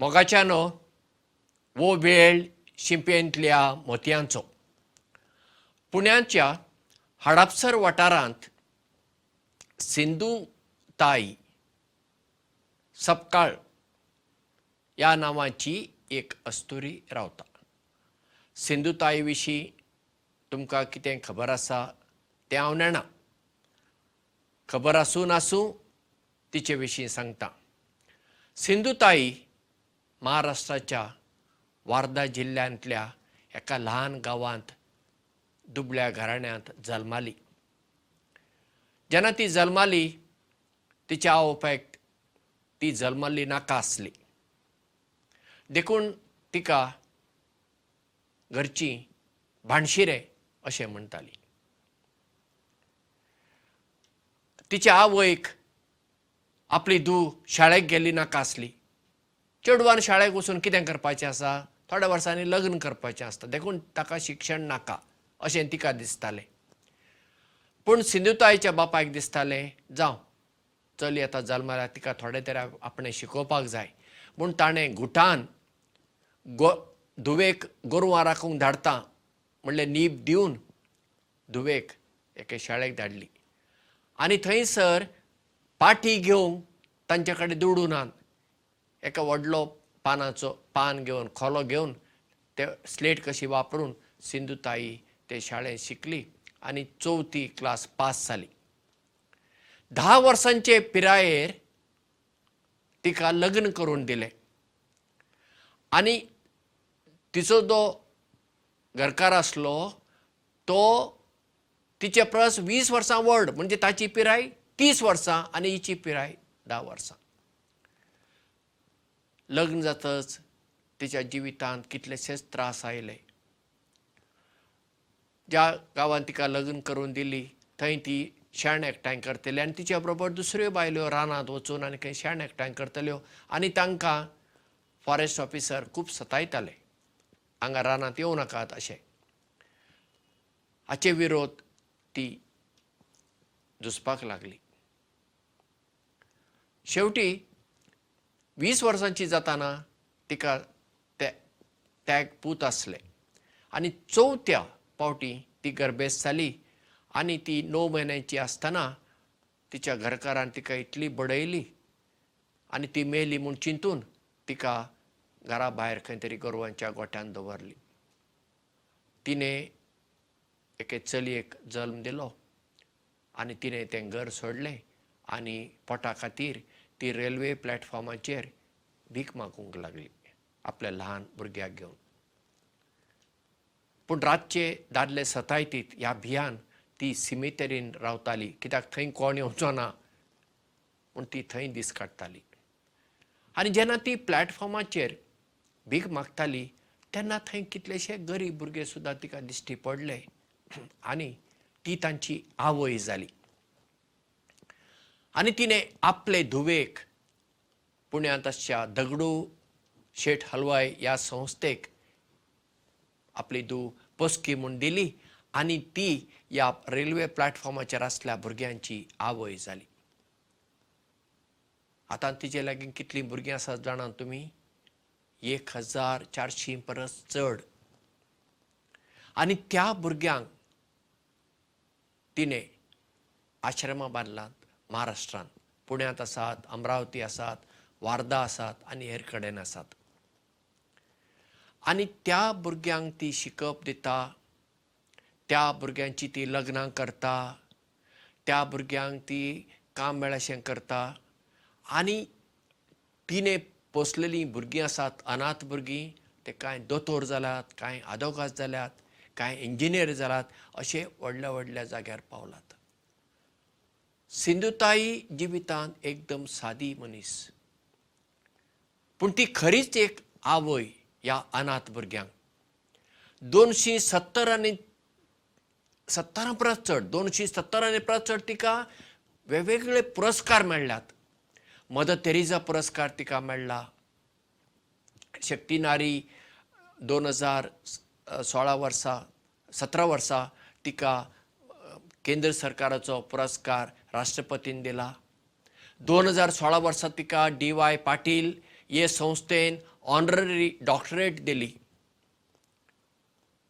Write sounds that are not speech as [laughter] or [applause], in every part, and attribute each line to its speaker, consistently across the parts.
Speaker 1: मोगाच्यानो वो वेळ शिंपेंतल्या मोतयांचो. पुण्याच्या हडपसर वाठारांत सिंधुताई सपकाळ ह्या नांवाची एक अस्तुरी रावता. सिंधुताई विशीं तुमकां कितें खबर आसा तें हांव नेणा. खबर आसूं नासूं तिचे विशीं सांगता. सिंधुताई महाराष्ट्राच्या वार्धा जिल्ल्यांतल्या एका ल्हान गांवांत दुबळ्या घराण्यांत जल्माली. जेन्ना ती जल्माली तिच्या आवयक ती जल्मल्ली नाका आसली. देखून तिका घरचीं भाणशिरे अशें म्हणटालीं. तिच्या आवयक आपली धूव शाळेक गेल्ली नाका आसली चेडवान शाळेक वचून कितें करपाचें आसा? थोड्या वर्सांनी लग्न करपाचें आसता. देखून ताका शिक्षण नाका अशें तिका दिसतालें. पूण सिंधुताईच्या बापायक दिसतालें जावं चली आतां जल्माल्या तिका थोडे तरी आपणें शिकोवपाक जाय. म्हूण ताणें घुटान गो धुवेक गोरवां राखूंक धाडटा म्हणलें नीप दिवन धुवेक एके शाळेक धाडली. आनी थंयसर पाटी घेवंक तांचे कडेन दुडूनान एका व्हडलो पानाचो पान घेवन खोलो घेवन ते स्लेट कशी वापरून सिंधुताई ते शाळेंत शिकली आनी चवथी क्लास पास जाली धा वर्सांचे पिरायेर तिका लग्न करून दिलें. आनी तिचो जो घरकार आसलो तो तिचे परस वीस वर्सां व्हड म्हणजे ताची पिराय तीस वर्सां आनी हिची पिराय धा वर्सां लग्न जातच तिच्या जिवितांत कितलेशेच त्रास आयले. ज्या गांवांत तिका लग्न करून दिली थंय ती शेण एकठांय करतली आनी तिच्या बरोबर दुसऱ्यो बायल्यो रानांत वचून आनी खंय शेण एकठांय करतल्यो आनी तांकां फॉरेस्ट ऑफिसर खूब सतायताले. हांगा रानांत येवं नाकात अशें. हाचे विरोध ती झुजपाक लागली. शेवटी वीस वर्सांची जाताना तिका ते त्याग पूत आसले. आनी चवथ्या फावटी ती गर्भेस्त जाली. आनी ती णव म्हयन्याची आसतना तिच्या घरकारान तिका इतली बडयली. आनी ती मेली म्हूण चिंतून तिका घरा भायर खंय तरी गोरवांच्या गोठ्यान दवरली. तिणें एके चलयेक जल्म दिलो. आनी तिणें तें घर सोडलें. आनी पोटा खातीर ती रेल्वे प्लॅटफॉर्माचेर भीक मागूंक लागली आपल्या ल्हान भुरग्याक घेवन पूण रातचे दादले सतायतीत ह्या भियान ती सिमेतेरीन रावताली. कित्याक थंय कोण येवचो ना पूण ती थंय दीस काडटाली आनी जेन्ना ती प्लॅटफॉर्माचेर भीक मागताली तेन्ना थंय कितलेशे गरीब भुरगे सुद्दां तिका दिश्टी पडले. [clears throat] आनी ती तांची आवय जाली आनी तिणें आपले धुवेक पुण्यांत आसच्या दगडू शेठ हलवाय ह्या संस्थेक आपली धूव पोसकी म्हूण दिली आनी ती ह्या रेल्वे प्लॅटफॉर्माचेर आसल्या भुरग्यांची आवय जाली. आतां तिचे लागीं कितलीं भुरगीं आसात जाणात तुमी? एक हजार चारशीं परस चड. आनी त्या भुरग्यांक तिणें आश्रमां बांदलात महाराष्ट्रांत. पुण्यांत आसात अमरावती आसात वार्धा आसात आनी हेर कडेन आसात. आनी त्या भुरग्यांक ती शिकप दिता त्या भुरग्यांची ती लग्नां करता त्या भुरग्यांक ती काम मेळशें करता. आनी तिणें पोसलेलीं भुरगीं आसात अनाथ भुरगीं ते कांय दोतोर जाल्यात कांय आदोगाद जाल्यात कांय इंजिनियर जाल्यात अशे व्हडल्या व्हडल्या जाग्यार पावलात सिंधुताई जिवितांत एकदम सादी मनीस. पूण ती खरीच एक आवय ह्या अनाथ भुरग्यांक. दोनशीं सत्तर आनी सत्तरा परस चड दोनशीं सत्तर आनी परस चड तिका वेगवेगळे पुरस्कार मेळ्ळ्यात. मदर तेरेजा पुरस्कार तिका मेळ्ळा. शक्ती नारी दोन हजार सोळा वर्सा सतरा वर्सा तिका केंद्र सरकाराचो पुरस्कार राष्ट्रपतीन दिला। दोन हजार सोळा वर्सा तिका डी वाय पाटील हे संस्थेन ऑनररी डॉक्टरेट दिली।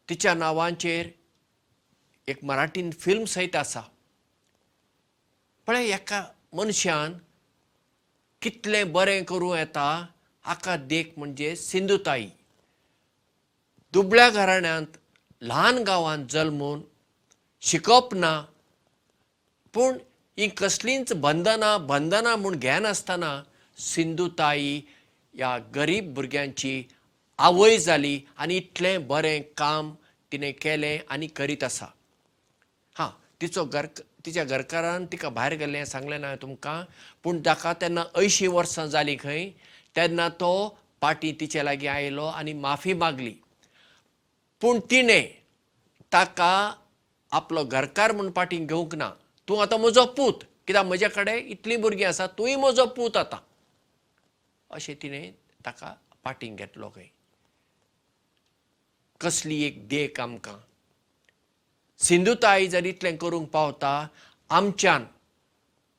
Speaker 1: तिच्या नांवांचेर एक मराठीन फिल्म सयत आसा। पळय एका मनशान कितलें बरें करूं येता हाका देख म्हणजे सिंधुताई। दुबळ्या घराण्यांत ल्हान गांवांत जल्मून शिकप ना पूण ही कसलींच बंधनां बंधनां म्हूण घेनासतना सिंधुताई ह्या गरीब भुरग्यांची आवय जाली आनी इतलें बरें काम तिणें केलें आनी करीत आसा. हां तिचो घर तिच्या घरकारान तिका भायर गेल्लें सांगलें ना तुमकां पूण ताका तेन्ना अंयशीं वर्सां जालीं खंय तेन्ना तो पाटी तिचे लागीं आयलो आनी माफी मागली. पूण तिणें ताका आपलो घरकार म्हूण पाटींग घेवंक ना तूं आतां म्हजो पूत. कित्याक म्हजे कडेन इतलीं भुरगीं आसा तूंय म्हजो पूत आतां. अशें तिणें ताका पाटींग घेतलो खंय कसली एक देख आमकां सिंधुताई जर इतलें करूंक पावता आमच्यान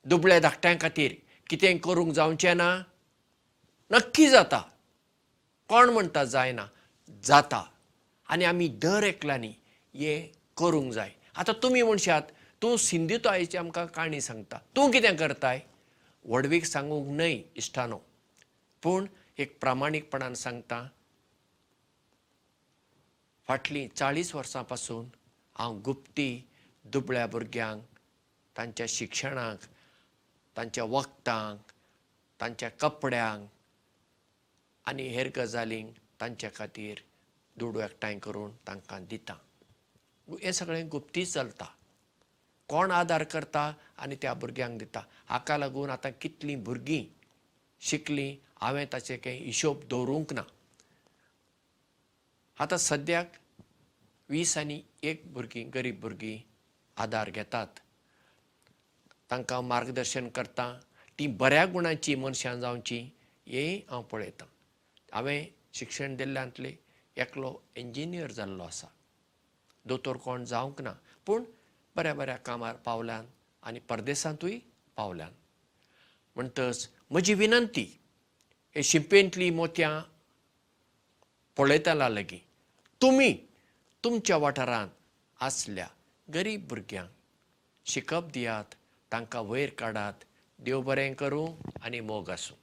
Speaker 1: दुबळ्या धाकट्यां खातीर कितें करूंक जावचें ना? नक्की जाता. कोण म्हणटा जायना? जाता. आनी आमी दर एकल्यांनी हें करूंक जाय. आतां तुमी म्हणशात तूं सिंधुतायेची आमकां काणी सांगता. तूं कितें करताय? व्हडवीक सांगूंक न्हय इश्टानो. पूण एक प्रामाणीकपणान सांगता फाटलीं चाळीस वर्सां पासून हांव गुप्ती दुबळ्या भुरग्यांक तांच्या शिक्षणाक तांच्या वखदांक तांच्या कपड्यांक आनी हेर गजालींक तांच्या खातीर दुडू एकठांय करून तांकां दिता. हें सगळें गुप्तीच चलता कोण आदार करता आनी त्या भुरग्यांक दिता. हाका लागून आतां कितलीं भुरगीं शिकलीं हांवें ताचे कांय हिशोब दवरूंक ना. आतां सद्याक वीस आनी एक भुरगीं गरीब भुरगीं आदार घेतात. तांकां मार्गदर्शन करता. तीं बऱ्या गुणांची मनशां जावची हेंय हांव पळयतां. हांवें शिक्षण दिल्ल्यांतले एकलो इंजिनियर जाल्लो आसा. दोतोर कोण जावंक ना. पूण बऱ्या बऱ्या कामार पावल्यान आनी परदेसांतूय पावल्यान. म्हणटच म्हजी विनंती हे शिंपेंतलीं मोतयां पळयतना लेगीत तुमी तुमच्या वाठारांत आसल्या गरीब भुरग्यांक शिकप दियात तांकां वयर काडात देव बरें करूं आनी मोग आसूं